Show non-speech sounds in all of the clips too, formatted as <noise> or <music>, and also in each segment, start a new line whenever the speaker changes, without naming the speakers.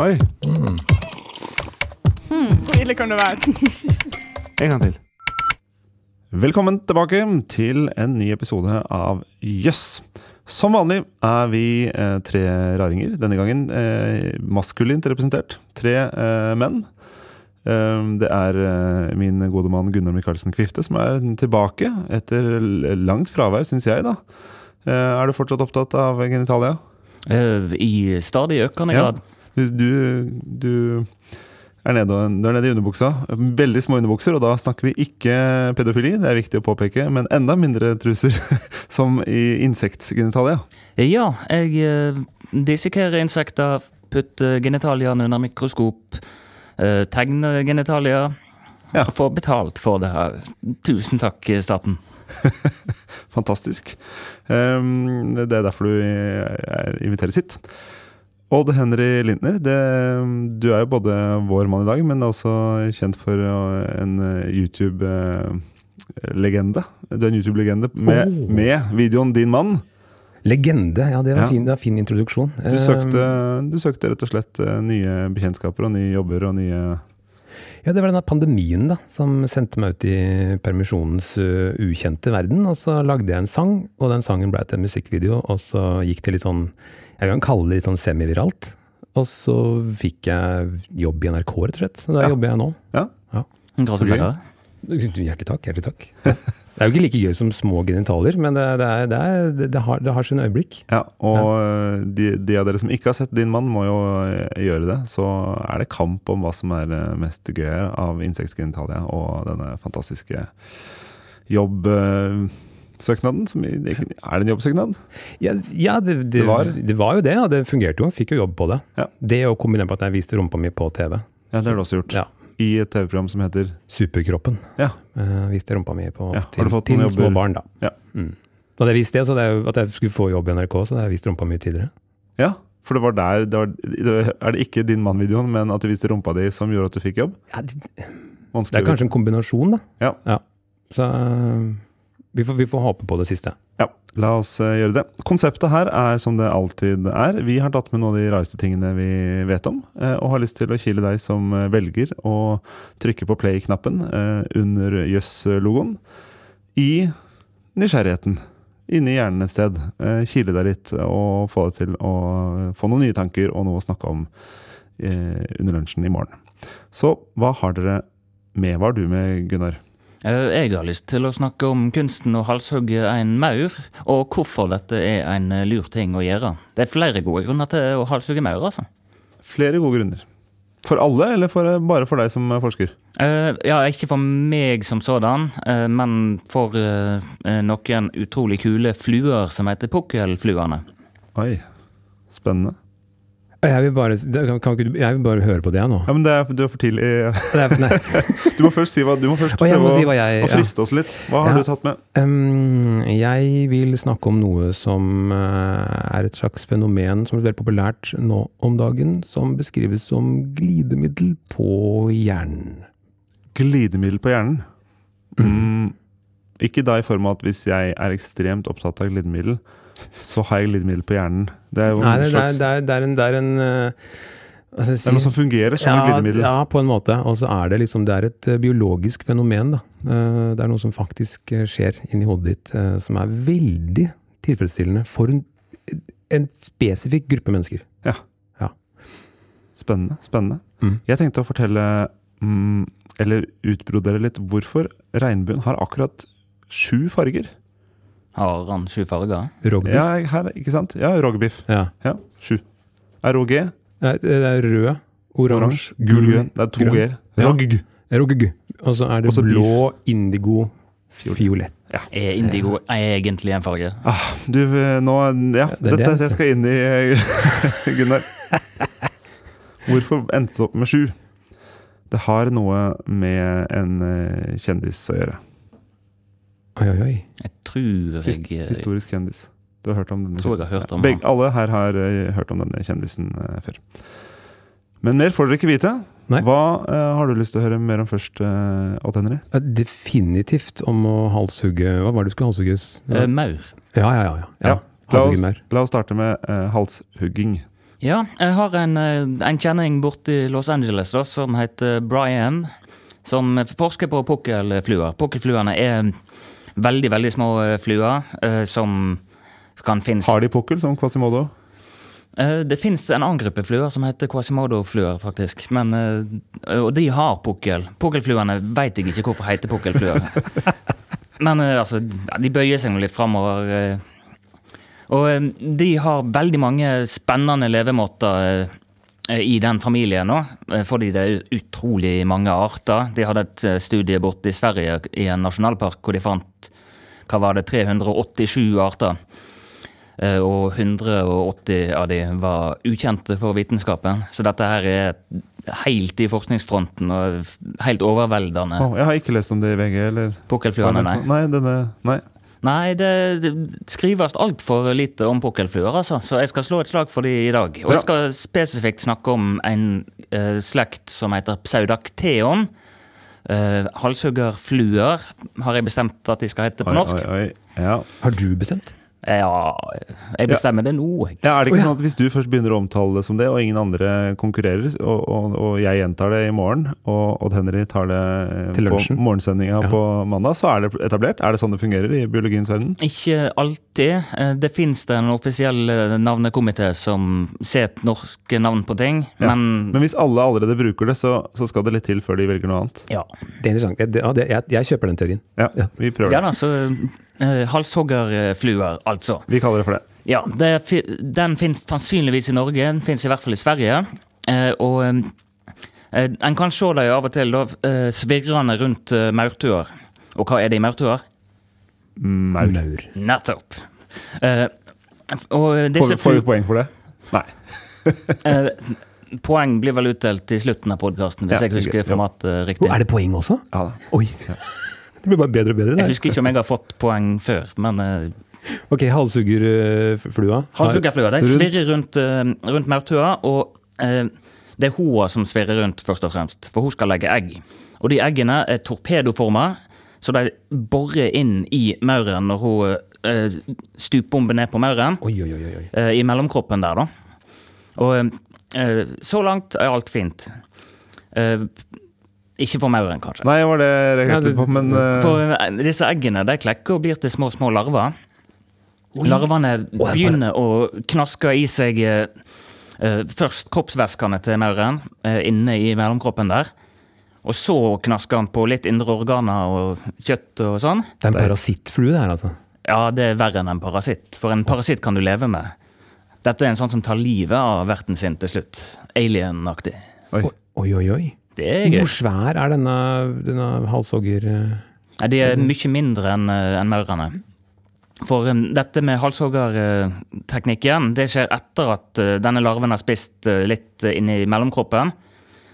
Oi,
Hvor ille kan det være?
en gang til. Velkommen tilbake til en ny episode av Jøss. Som vanlig er vi eh, tre raringer. Denne gangen eh, maskulint representert. Tre eh, menn. Eh, det er eh, min gode mann Gunnar Micaelsen Kvifte som er tilbake etter langt fravær, syns jeg, da. Eh, er du fortsatt opptatt av genitalia?
I stadig økende grad.
Du, du, du er nede, du er nede i underbuksa. Veldig små underbukser, og da snakker vi ikke pedofili, det er viktig å påpeke, men enda mindre truser, <laughs> som i insektgenitalia.
Ja, jeg eh, dissekerer insekter, putter genitaliene under mikroskop, eh, tegner genitalia.
Ja.
Og får betalt for det. her. Tusen takk, staten. <laughs>
Fantastisk. Um, det er derfor du er inviteres hit. Odd Henry Lindner, det, du er jo både vår mann i dag, men også kjent for en eh, YouTube-legende. Du er en YouTube-legende med,
Oh.
med videoen Din mann.
Legende, ja det var
Ja.
fin, det var fin introduksjon.
Du søkte, du søkte rett og slett eh, nye bekjentskaper og nye jobber og nye
Ja, det var denne pandemien da, som sendte meg ut i permisjonens ø, ukjente verden. Og så lagde jeg en sang, og den sangen ble til en musikkvideo, og så gikk det litt sånn, jeg kan kalle det litt sånn semiviralt. Og så fikk jeg jobb i NRK, rett og slett. Så der
Ja.
jobber jeg nå.
Gratulerer.
Hjertelig takk, hjertelig takk. <laughs> Det er jo ikke like gøy som små genitalier, men det, det, er, det, er, det, har, det har sine øyeblikk.
Ja, og ja. de, de av dere som ikke har sett Din mann, må jo eh, gjøre det. Så er det kamp om hva som er eh, mest gøy her av insektgenitalia og denne fantastiske jobbsøknaden. Som er det en jobbsøknad?
Ja, ja det,
var-
det var jo det, og det fungerte jo. Fikk jo jobb på det.
Ja.
Det å kombinere med at jeg viste rumpa mi på TV.
Ja, det har du også gjort.
Ja.
I et TV-program som heter
Superkroppen.
Ja.
Uh, viste rumpa mi på
Ja,
til, til små barn, da.
Ja.
Mm. Da hadde jeg visst det, så det er at jeg skulle få jobb i NRK, så hadde jeg vist rumpa mi tidligere.
Ja, for det var der det var, Er det ikke Din mann-videoen, men at du viste rumpa di som gjorde at du fikk jobb?
Ja, det, det er kanskje en kombinasjon, da.
Ja.
Så eh, vi, får, vi får håpe på det siste.
Ja, la oss eh, gjøre det. Konseptet her er som det alltid er. Vi har tatt med noen av de rareste tingene vi vet om, eh, og har lyst til å kile deg som eh, velger å trykke på play-knappen under Jøss-logoen i nysgjerrigheten. Inni hjernen et sted. Kile deg litt og få deg til å få noen nye tanker og noe å snakke om under lunsjen i morgen. Så hva har dere med? Hva har du med, Gunnar?
Eh, Jeg har lyst til å snakke om kunsten å halshugge en maur, og hvorfor dette er en eh, lur ting å gjøre. Det er flere gode grunner til å halshugge maur, altså.
Flere gode grunner. For alle, eller for, bare for deg som er forsker?
Uh, ja, ikke for meg som sådan, uh, men for eh, eh, noen utrolig kule fluer som heter pukkelfluene.
Oi, spennende.
Jeg vil bare, kan, kan jeg vil bare høre på det, nå.
Ja, men det er, du er for tidlig. <laughs> <laughs> Du må først si hva Du må først
prøve må si hva jeg
å friste oss litt. Hva har
Ja.
du tatt med?
Um, jeg vil snakke om noe som eh, er et slags fenomen som er veldig populært nå om dagen, som beskrives som glidemiddel på hjernen.
Glidemiddel på hjernen. Mm, ikke da i form av at hvis jeg er ekstremt opptatt av glidemiddel, så har jeg glidemiddel på hjernen. Det er jo
Nei,
en slags
det, er, det er en, det er en eh, si,
Det er noe som fungerer som et glidemiddel.
ja, på en måte. Og så er det liksom Det er et eh, biologisk fenomen, da. Eh, det er noe som faktisk skjer inni hodet ditt, som er veldig tilfredsstillende for en, en spesifikk gruppe mennesker. Ja.
Spennende. spennende.
Mm.
Jeg tenkte å fortelle, mm, eller utbrodere litt, hvorfor regnbuen har akkurat sju farger.
Har han sju farger?
Rogbiff.
Ja, her, ikke sant? Ja, rogbiff.
Ja.
Ja, sju. ROG,
Det er, det er rød, oransje,
oransje, gul, grønn. Det er to g-er.
Ja.
Rogg.
Rogg. Og så er det
Også
blå, indigo,
Fiolett.
Ja.
Er indigo egentlig en farge?
Ah, du, eh, nå Ja,
det er
dette
det.
jeg skal inn i, eh, <laughs> Gunnar. Hvorfor endte det opp med sju? Det har noe med en eh, kjendis å gjøre.
Oi, oi, oi.
Jeg tror jeg
historisk kjendis. Du har hørt om denne?
Tror jeg har hørt om
Begge, alle her har eh, hørt om denne kjendisen eh, før. Men mer får dere ikke vite.
Nei.
Hva uh, har du lyst til å høre mer om først, uh, Odd Henry?
Ja, Definitivt om å halshugge Hva var det du skulle halshugges?
Uh, Maur.
Ja, ja, ja. ja. ja.
La oss, la oss starte med uh, halshugging.
Ja, jeg har en, en kjenning borti i Los Angeles da, som heter Brian, som forsker på pukkelfluer. Pukkelfluene er veldig, veldig små eh, fluer eh, som kan finnes
Har de pukkel, som Quasimodo?
Eh, Det fins en annen gruppe fluer som heter quasimodo-fluer, faktisk. Men, og de har pukkel. Pukkelfluene veit jeg ikke hvorfor heter pukkelfluer. <laughs> Men altså, de bøyer seg litt framover. Og de har veldig mange spennende levemåter i den familien nå, eh, fordi det er utrolig mange arter. De hadde et eh, studie borte i Sverige i en nasjonalpark hvor de fant hva var det, 387 arter. Eh, Og 180 av de var ukjente for vitenskapen. Så dette her er helt i forskningsfronten og helt overveldende.
Oh, jeg har ikke lest om det i VG, eller
Pukkelfluene, nei.
Nei, denne Nei.
Nei, det, det skrives altfor lite om pukkelfluer, altså. Så jeg skal slå et slag for de i dag. Og jeg skal spesifikt snakke om en uh, slekt som heter pseudacteon. Uh, halshuggerfluer har jeg bestemt at de skal hete på
Oi,
norsk.
oi, oi. Ja.
Har du bestemt?
Ja, jeg bestemmer det nå.
Ja, er det ikke sånn at Hvis du først begynner å omtale det som det, og ingen andre konkurrerer, og, og, og jeg gjentar det i morgen, og Odd Henry tar det eh,
Til
på morgensendinga
Ja.
på mandag, så er det etablert? Er det sånn det fungerer i biologiens verden?
Ikke alltid. Eh, Det fins en offisiell navnekomité som ser norske navn på ting,
Ja.
men
Men hvis alle allerede bruker det, så, så skal det litt til før de velger noe annet.
ja.
Det er interessant. Jeg, jeg, jeg kjøper den teorien.
Ja,
Ja.
vi prøver
ja da, så Halshoggerfluer, altså.
Vi kaller det for det.
Ja, det, den finnes sannsynligvis i Norge, den finnes i hvert fall i Sverige. Eh, og eh, en kan se dem av og til da, eh, svirrende rundt eh, maurtuer. Og hva er det i maurtuer?
Maur.
Nettopp. Eh,
Får, vi- får vi poeng for det? Nei. <laughs>
Eh, poeng blir vel utdelt i slutten av podkasten, hvis
Ja,
jeg husker formatet riktig.
er det poeng også?
Ja da.
Oi. Det blir bare bedre og bedre.
Der.
Jeg
husker ikke om jeg har fått poeng før, men uh,
Ok, halshuggerflua.
Halshuggerflua. de svirrer rundt, eh, rundt maurtua, og eh, det er hoa som svirrer rundt, først og fremst, for hun skal legge egg. Og de eggene er torpedoforma, så de borer inn i mauren når hun eh, stupbomber ned på mauren.
Oi, oi, oi. oi.
eh, I mellomkroppen der, da. Og eh, så langt er alt fint. Ikke for mauren, kanskje.
Nei, var det jeg
Ja, det-
på, men uh...
For eh, disse eggene de klekker og blir til små, små larver. Larvene
bare-
begynner å knaske i seg eh, først kroppsvæskene til mauren uh, inne i mellomkroppen der. Og så knasker han på litt indre organer og kjøtt og sånn.
Det er en parasittflue, det her, altså.
Ja, det er verre enn en parasitt. For en parasitt kan du leve med. Dette er en sånn som tar livet av verten sin til slutt. Alien-aktig.
Oi.
Oi, oi, oi.
Det er greit.
Hvor svær er denne, denne halshogger... eh?
De er mye mindre enn en maurene. For um, dette med halshoggerteknikken, det skjer etter at eh, denne larven har spist eh, litt eh, inni mellomkroppen.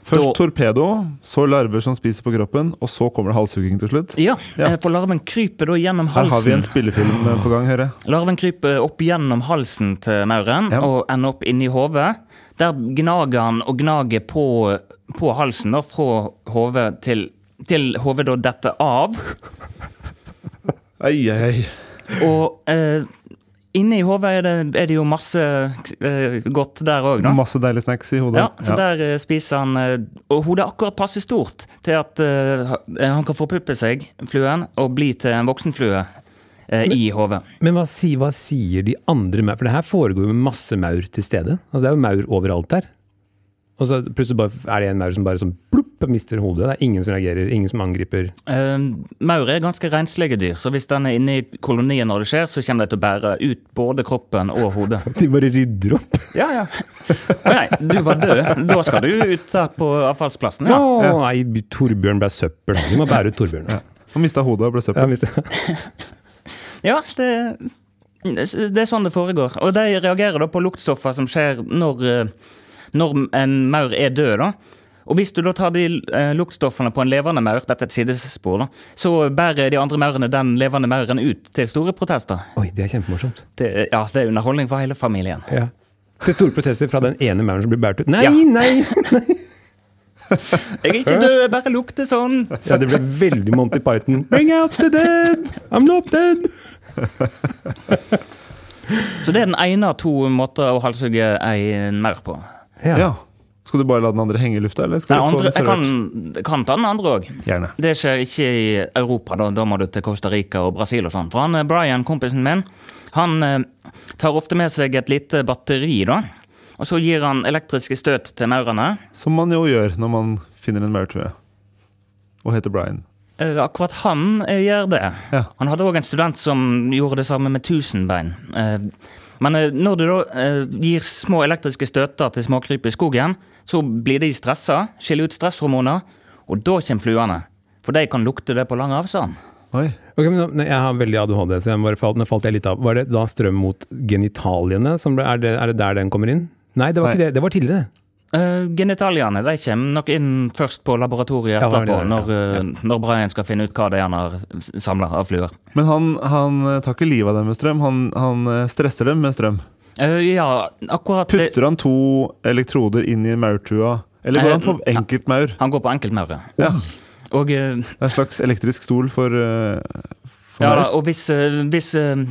Først
Da-
torpedo, så larver som spiser på kroppen, og så kommer det halshugging til slutt.
Ja,
Ja.
eh, for larven kryper da gjennom halsen.
Her har vi en spillefilm eh, på gang, hører jeg.
Larven kryper opp gjennom halsen til mauren
Ja.
og ender opp inni hodet. Der gnager han og gnager på, på halsen da, fra hodet til, til hodet da detter av.
Ei, ei.
Og eh, inne i hodet er, det- er det jo masse eh, godt der òg, da.
Masse deilige snacks i hodet.
Ja, så der eh, spiser han eh, Og hodet er akkurat passe stort til at eh, han kan forpuppe seg, fluen, og bli til en voksenflue eh, i hodet.
Men hva, si, hva sier de andre maur? For det her foregår jo med masse maur til stede. Altså, det er jo maur overalt her. Og så plutselig bare er det en maur som bare sånn plupp, mister hodet. Det er ingen som reagerer, ingen som angriper.
Uh, maur er ganske renslige dyr, så hvis den er inne i kolonien når det skjer, så kommer de til å bære ut både kroppen og hodet. <laughs>
De bare rydder opp.
Ja, ja. Å nei, du var død. Da skal du ut der på avfallsplassen.
Å
Ja.
nei, Torbjørn ble søppel. Vi må bære ut Torbjørn. Ja.
Han mista hodet og ble søppel.
Ja, <laughs>
Ja, det, det er sånn det foregår. Og de reagerer da på luktstoffer som skjer når, eh, når en maur er død. da. Og hvis du da tar de eh, luktstoffene på en levende maur, dette er et sidespor, da, så bærer de andre maurene den levende mauren ut til store protester.
Oi, det er kjempemorsomt.
Det, ja, det er underholdning for hele familien.
Ja. Til store protester fra den ene mauren som blir båret ut. Nei,
Ja.
nei!
Jeg er ikke død, jeg bare lukter sånn.
Ja, det ble veldig Monty Python. Bring out the dead! I'm not dead! <laughs>
Så det er den ene av to måter å halshugge ei maur på.
Ja. Skal du bare la den andre henge i lufta, eller skal du få
andre,
den
jeg kan, kan ta den andre òg. Det skjer ikke i Europa, da, da må du til Costa Rica og Brasil og sånn. For han, eh, Brian, kompisen min, han eh, tar ofte med seg et lite batteri, da. Og så gir han elektriske støt til maurene.
Som man jo gjør når man finner en maurtue tror. Og heter Brian.
Eh, Akkurat han eh, gjør det.
Ja.
Han hadde òg en student som gjorde det samme med tusenbein. Eh, Men når du da gir små elektriske støter til småkryp i skogen, så blir de stressa, skiller ut stresshormoner, og da kommer fluene. For de kan lukte det på lang avstand.
Oi.
Ok, men nå- Jeg har veldig ADHD, så jeg bare falt, nå falt jeg litt av. Var det da strøm mot genitaliene? Som ble, er, det, er det der den kommer inn? Nei, det var
Nei.
ikke det. Det var tidligere. Det.
Uh, genitaliene de kommer nok inn først på laboratoriet
Ja, det
etterpå,
det, ja.
når, eh, når Brian skal finne ut hva det er han har samla av fluer.
Men han, han eh, tar ikke livet av dem med strøm, han, han stresser dem med strøm.
Uh, ja, akkurat
Putter han to elektroder inn i maurtua, eller går
uh,
han på enkeltmaur?
Han går på enkeltmaur,
Ja.
Og,
Det er en slags elektrisk stol for, for
ja,
da,
og hvis, hvis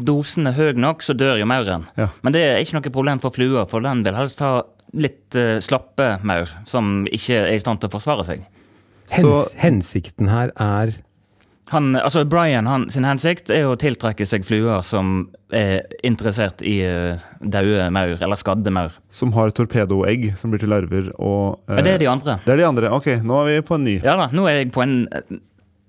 dosen er høy nok, så dør jo mauren.
Ja.
Men det er ikke noe problem for flua, for den vil helst ha litt eh, slappe maur som ikke er i stand til å forsvare seg.
Hens,
Så-
hensikten her er
Han, altså Brian han, sin hensikt er å tiltrekke seg fluer som er interessert i uh, daue maur, eller skadde maur.
Som har torpedoegg som blir til larver og eh,
Ja, det er de andre.
det er de andre. Ok, nå er vi på en ny.
Ja da, nå er jeg på en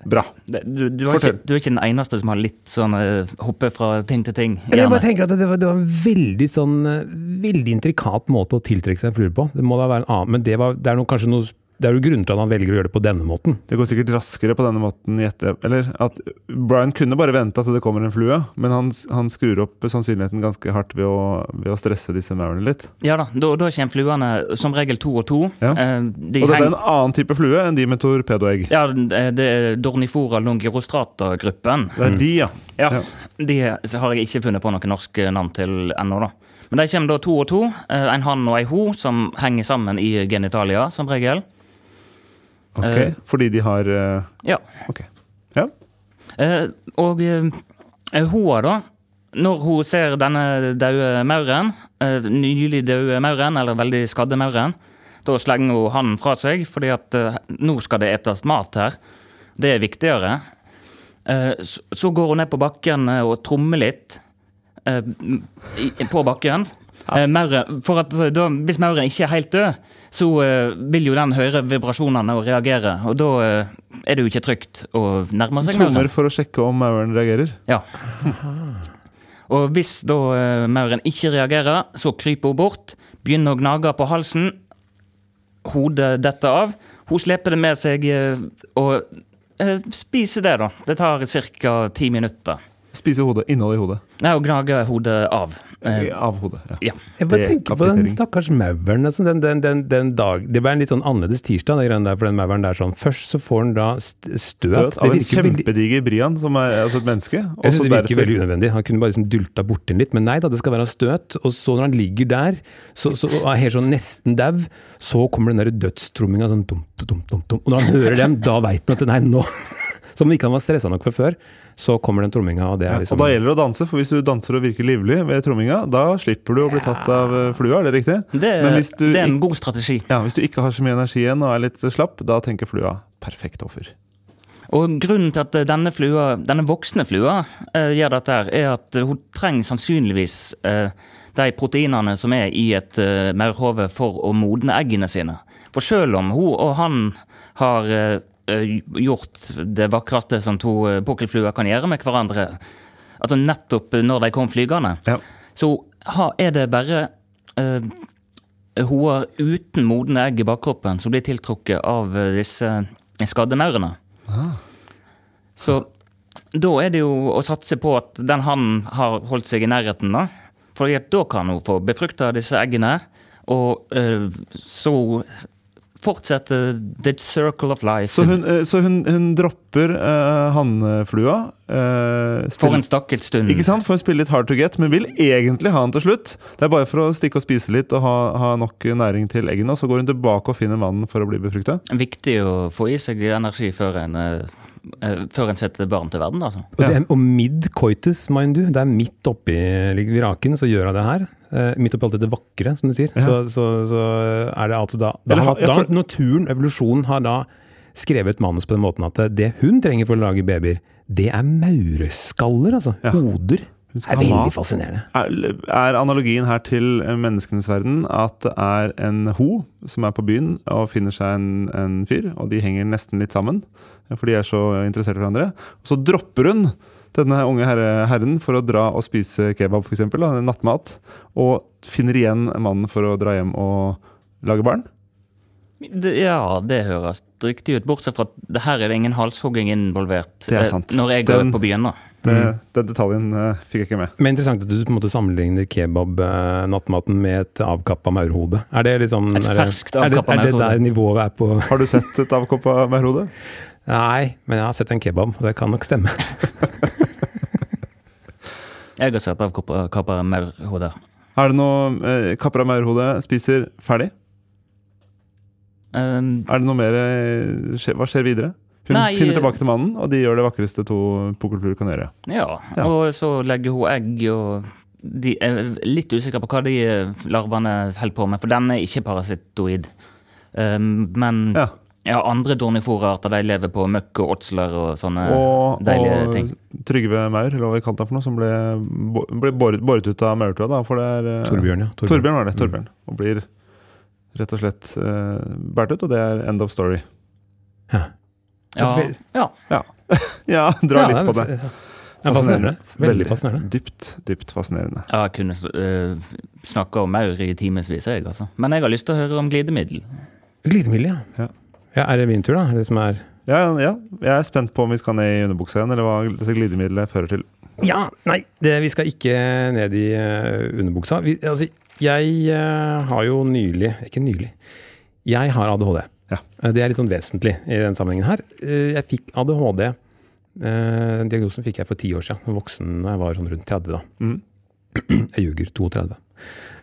Bra.
det- Du, du, er, ikke, du er ikke den eneste som har litt sånn eh, hoppe fra ting til ting.
Eller jeg bare tenker at det var, det var en veldig sånn eh, Veldig intrikat måte å tiltrekke seg en flue på. Det må da være en annen, men det, var, det er noe, kanskje noe det er jo grunnen til at han velger å gjøre det på denne måten.
Det går sikkert raskere på denne måten. Eller at Brian kunne bare vente til det kommer en flue, men han, han skrur opp sannsynligheten ganske hardt ved å, ved å stresse disse maurene litt.
Ja da, da, da kommer fluene som regel to og to.
Ja.
Eh, de
Og det er en annen type flue enn de med torpedoegg.
ja, det er Dornifora longirostrata-gruppen.
Det er de, ja.
Ja,
Ja.
De har jeg ikke funnet på noe norske navn til ennå, da. Men de kommer da to og to. eh, En hann og ei ho som henger sammen i genitalia, som regel.
Ok,
Eh.
Fordi de har eh,
Ja.
Okay. Ja.
Eh, og hun, da. Når hun ser denne døde mauren, nylig døde mauren, eller veldig skadde mauren, da slenger hun hannen fra seg, fordi at nå skal det etes mat her. Det er viktigere. Så, går hun ned på bakken og trommer litt på bakken. Eh, mauren, for at eh, da, Hvis mauren ikke er helt død, så eh, vil jo den høre vibrasjonene og reagere. Og da eh, er det jo ikke trygt å nærme seg mauren.
Trommer for å sjekke om mauren reagerer.
Ja. <laughs> Og hvis da eh, mauren ikke reagerer, så kryper hun bort, begynner å gnage på halsen. Hodet detter av. Hun sleper det med seg eh, og eh, spiser det, da. Det tar ca. ti minutter.
Spise hodet. Innholdet i hodet.
Nei, og gnage hodet av. Eh,
Av hodet. Ja.
ja.
Jeg bare tenker på den stakkars mauren. Altså den, den, den, den dag, det ble en litt sånn annerledes tirsdag, den der, for den mauren der sånn. Først så får den da støt.
Støt av en kjempediger Brian, som er altså et menneske.
Jeg syns det virker
deretter-
veldig unødvendig. Han kunne bare liksom dulta borti den litt. Men nei da, det skal være støt. Og så når han ligger der, så, så, og er helt sånn nesten dau, så kommer den der dødstromminga sånn dum, dum, dum, dum. Og når han hører dem, da veit han at nei, nå <laughs> Som om ikke han var stressa nok fra før, så kommer den tromminga, og det er liksom ja,
og da gjelder det å danse, for hvis du danser og virker livlig ved tromminga, da slipper du å bli tatt av eh, flua, er det riktig?
Det,
Men hvis du,
det er en god strategi.
ja, hvis du ikke har så mye energi igjen og er litt slapp, da tenker flua perfekt offer.
Og grunnen til at denne, flua, denne voksne flua uh, gjør dette, her, er at hun trenger sannsynligvis uh, de proteinene som er i et uh, maurhove for å modne eggene sine. For selv om hun og han har eh, eh, gjort det vakreste som to uh, pukkelfluer kan gjøre med hverandre, altså nettopp når de kom flygende,
Ja.
så er det bare uh, hoer uten modne egg i bakkroppen som blir tiltrukket av eh, disse skadde maurene. Så da er det jo å satse på at den hannen har holdt seg i nærheten, da. For da kan hun få befrukta disse eggene, og uh, så fortsette the circle of life.
Så hun, eh, så hun, hun dropper uh, hannflua. Uh,
For en stakket stund.
Ikke sant? For å spille litt hard to get, men vil egentlig ha den til slutt. Det er bare for å stikke og spise litt og ha, ha nok næring til eggene. Og så går hun tilbake og finner mannen for å bli befrukta.
Viktig å få i seg energi før en, eh, eh, før en setter barn til verden, altså.
Og, det, og mid coitus, mind du, det er midt oppi like, viraken, så gjør hun det her. Eh, midt oppi alt dette vakre, som du sier.
Ja.
Så, så, så er det altså da, da,
Eller
da
for-
Naturen, evolusjonen, har da skrevet manus på den måten at det hun trenger for å lage babyer, det er maureskaller, altså.
Ja.
Hoder. Det er veldig fascinerende.
Er, er analogien her til menneskenes verden at det er en ho som er på byen og finner seg en, en fyr, og de henger nesten litt sammen, for de er så interessert i hverandre. Og så dropper hun denne unge herre, herren for å dra og spise kebab, f.eks., nattmat, og finner igjen mannen for å dra hjem og lage barn.
Det, ja, det høres riktig ut. Bortsett fra at det her er det ingen halshogging involvert.
Det er
eh,
sant.
Når jeg
Den-
går på byen, da.
Det, Den detaljen uh, fikk jeg ikke med.
Men interessant at du på en måte sammenligner kebab-nattmaten med et avkappa maurhode. Er det liksom
Et ferskt
avkappa maurhode.
er
er det der nivået er på
Har du sett et avkappa maurhode? <laughs>
Nei, men jeg har sett en kebab, og det kan nok stemme. <laughs>
Jeg har sett av kapra maurhoder.
Er det noe eh, Kapper av maurhode spiser ferdig?
Um,
Er det noe mer eh, Hva skjer videre? Hun
Nei,
finner
eh,
tilbake til mannen, og de gjør det vakreste to pokerfluer kan gjøre.
ja.
Ja.
og så legger hun egg, og de er litt usikre på hva de eh, larvene holder på med, for den er ikke parasittoid. Um, men ja.
Ja.
andre dorniforarter de lever på møkk og åtsler og sånne
Og,
deilige
og
ting.
Trygve Maur, eller hva vi kalte han for noe, som ble, ble båret, båret ut av maurtua. da, For det er eh,
Torbjørn, ja.
Torbjørn var det.
Mm.
Torbjørn. Og blir rett og slett uh, båret ut, og det er end of story.
Ja.
Ja, ja. <laughs>
Ja, dra litt på det.
Ja, Ja, fascinerende. Veldig fascinerende.
Dypt, dypt fascinerende.
Ja, Jeg kunne uh, snakka om maur i timevis, jeg, altså. Men jeg har lyst til å høre om glidemiddel.
Glidemiddel, ja.
Ja.
Ja. Er det min tur, da? Det som er
Ja, ja, jeg er spent på om vi skal ned i underbuksa igjen, eller hva glidemiddelet fører til.
Ja, nei, det, vi skal ikke ned i uh, underbuksa. Vi, altså, jeg uh, har jo nylig Ikke nylig. Jeg har ADHD.
Ja.
Eh, Det er litt sånn vesentlig i den sammenhengen her. Jeg fikk ADHD. eh, diagnosen fikk jeg for ti år siden. Voksen da jeg var sånn rundt 30, da.
Mm.
Jeg ljuger. 32.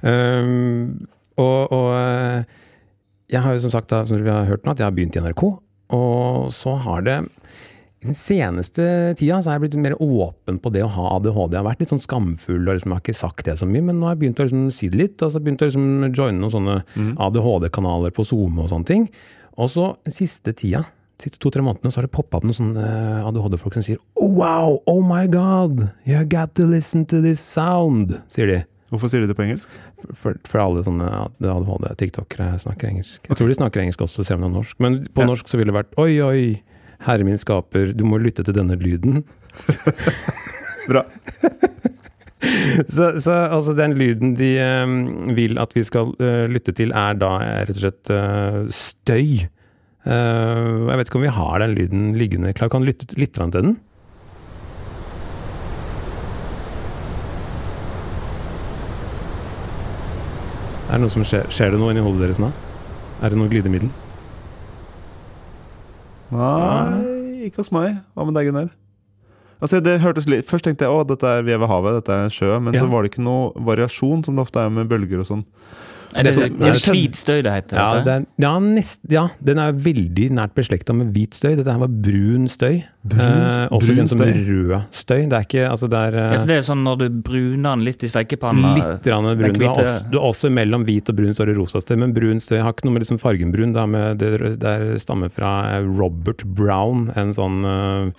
Um, og, og jeg har jo som sagt, da, som vi har hørt nå, at jeg har begynt i NRK. Og så har det den seneste tida så har jeg blitt mer åpen på det å ha ADHD. Jeg har vært litt sånn skamfull og liksom, jeg har ikke sagt det så mye, men nå har jeg begynt å liksom, si det litt. Og så har jeg begynt å liksom, joine noen sånne ADHD-kanaler på Zoom og sånne ting. Og så den siste tida, siste to-tre månedene, så har det poppa opp noen sånne ADHD-folk som sier oh, wow, oh my god, you got to listen to this sound, sier de.
Hvorfor sier de det på engelsk?
For, for alle sånne ADHD-tiktokere snakker engelsk. Jeg tror de snakker engelsk også, selv om det er norsk. Men på
Ja.
norsk så ville det vært oi, oi, herre min skaper, du må lytte til denne lyden. <laughs>
Bra. <laughs>
Så, så altså den lyden de um, vil at vi skal uh, lytte til, er da eh, rett og slett uh, støy. Uh, jeg vet ikke om vi har den lyden liggende klar. Kan du lytte litt til den? Er det noe som skjer? Skjer det noe inni hodet deres nå? Er det noe glidemiddel?
Nei, ikke hos meg. Hva med deg, Gunnar? Altså, det hørtes litt, Først tenkte jeg å, dette er vi er ved havet, dette er sjø. Men
Ja.
så var det ikke noe variasjon, som det ofte er med bølger og sånn.
Er det,
Det-
er heter?
Ja, det er, ja, nest, ja, den er veldig nært beslekta med hvit støy. Dette her var brun støy.
Brun-
eh, også
brun
kjent som
støy.
rød støy. Det er ikke Altså, det er
Ja, så
eh,
det er sånn når du bruner den litt i stekepanna
litt
den
brun. Du har, også, du har også mellom hvit og brun så er det rosa støy, men brun støy har ikke noe med liksom fargen brun. Det, er med, det, det stammer fra Robert Brown, en sånn uh,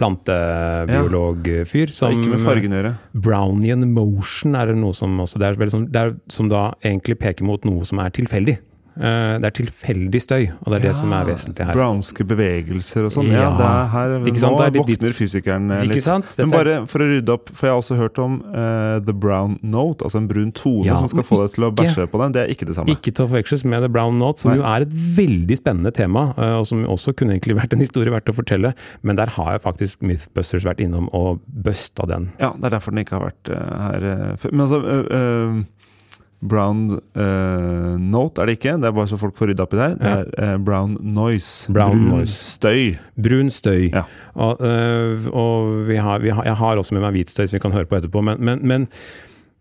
plantebiologfyr.
Det
Som
har ikke med fargen å gjøre.
Brownian motion er det noe som også det er, veldig sånn, det er som da egentlig peker mot noe som er tilfeldig. Eh, det er tilfeldig støy, og det er det som er vesentlig her.
Brownske bevegelser og sånn. Ja,
Ja.
det er her, Nå
er
våkner fysikeren eh,
Ikke
litt.
sant?
Men bare for å rydde opp, for jeg har også hørt om uh, the brown note, altså en brun tone
Ja,
som skal få deg til å bæsje på den. Det er ikke det samme.
Ikke til å forveksles med The Brown Note, som
Nei.
jo er et veldig spennende tema, og som også kunne egentlig vært en historie verdt å fortelle, men der har jeg faktisk Mythbusters vært innom og busta den.
Ja, det er derfor den ikke har vært uh, her før. Men altså uh, Brown uh, note er det ikke, det er bare så folk får rydda opp i det her. Det er uh, brown noise.
Brown
Brun
noise.
støy.
Brun støy.
Ja.
Og, uh, og vi har, vi har, jeg har også med meg hvit støy som vi kan høre på etterpå, men, men, men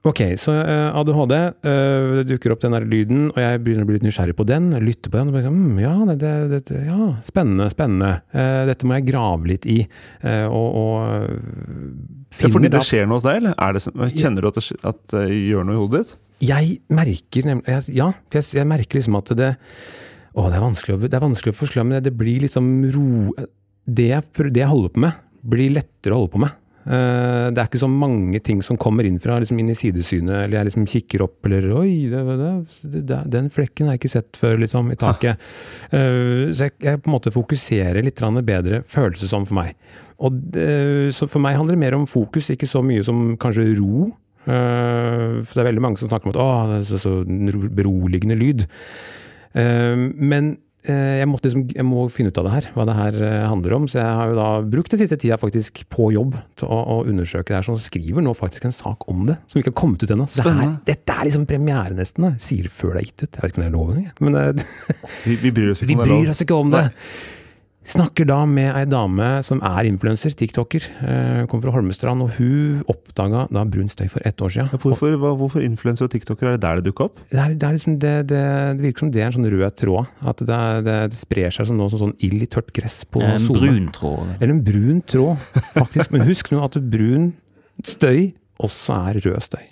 Ok, så ADHD, det dukker opp den der lyden, og jeg begynner å bli litt nysgjerrig på den. Lytter på den og bare sånn, mm, ja, det, det, det, ja, spennende, spennende. Dette må jeg grave litt i. og, og det
Ja, fordi det skjer noe hos deg, eller? Er det, kjenner du at det, at det gjør noe i hodet ditt?
Jeg merker nemlig Ja, jeg, jeg merker liksom at det Å, det er vanskelig å, det er vanskelig å forklare, men det, det blir liksom ro det jeg, det jeg holder på med, blir lettere å holde på med. Uh, det er ikke så mange ting som kommer inn fra liksom inn i sidesynet, eller jeg liksom kikker opp, eller Oi, det, det, den flekken har jeg ikke sett før, liksom, i taket. Uh, så jeg, jeg på en måte fokuserer litt bedre, føles det som for meg. Og det, så for meg handler det mer om fokus, ikke så mye som kanskje ro. Eh, for det er veldig mange som snakker om at å, det er så, så beroligende lyd. Eh, men eh, jeg, måtte liksom, jeg må finne ut av det her, hva det her handler om. Så jeg har jo da brukt den siste tida faktisk på jobb til å, å undersøke det her. Så jeg skriver nå faktisk en sak om det, som ikke har kommet ut ennå. Så det her, dette er liksom premiere nesten. Da. Sier før det er gitt ut. Jeg vet ikke om det er lov engang. Men
Vi, vi bryr oss ikke om er
bryr oss ikke om det. Snakker da med ei dame som er influenser, tiktoker. Eh, kommer fra Holmestrand, og hun oppdaga da brun støy for ett år siden.
Ja, Hvorfor, hva, hvorfor influenser og tiktoker, Er det der det dukker opp?
Det, er, det, er liksom det, det, det virker som det er en sånn rød tråd. At det, er- det, det sprer seg som noe sånn, sånn ild i tørt gress på
En
SoMe.
brun tråd.
Eller en brun tråd, faktisk. Men husk nå at brun støy også er rød støy.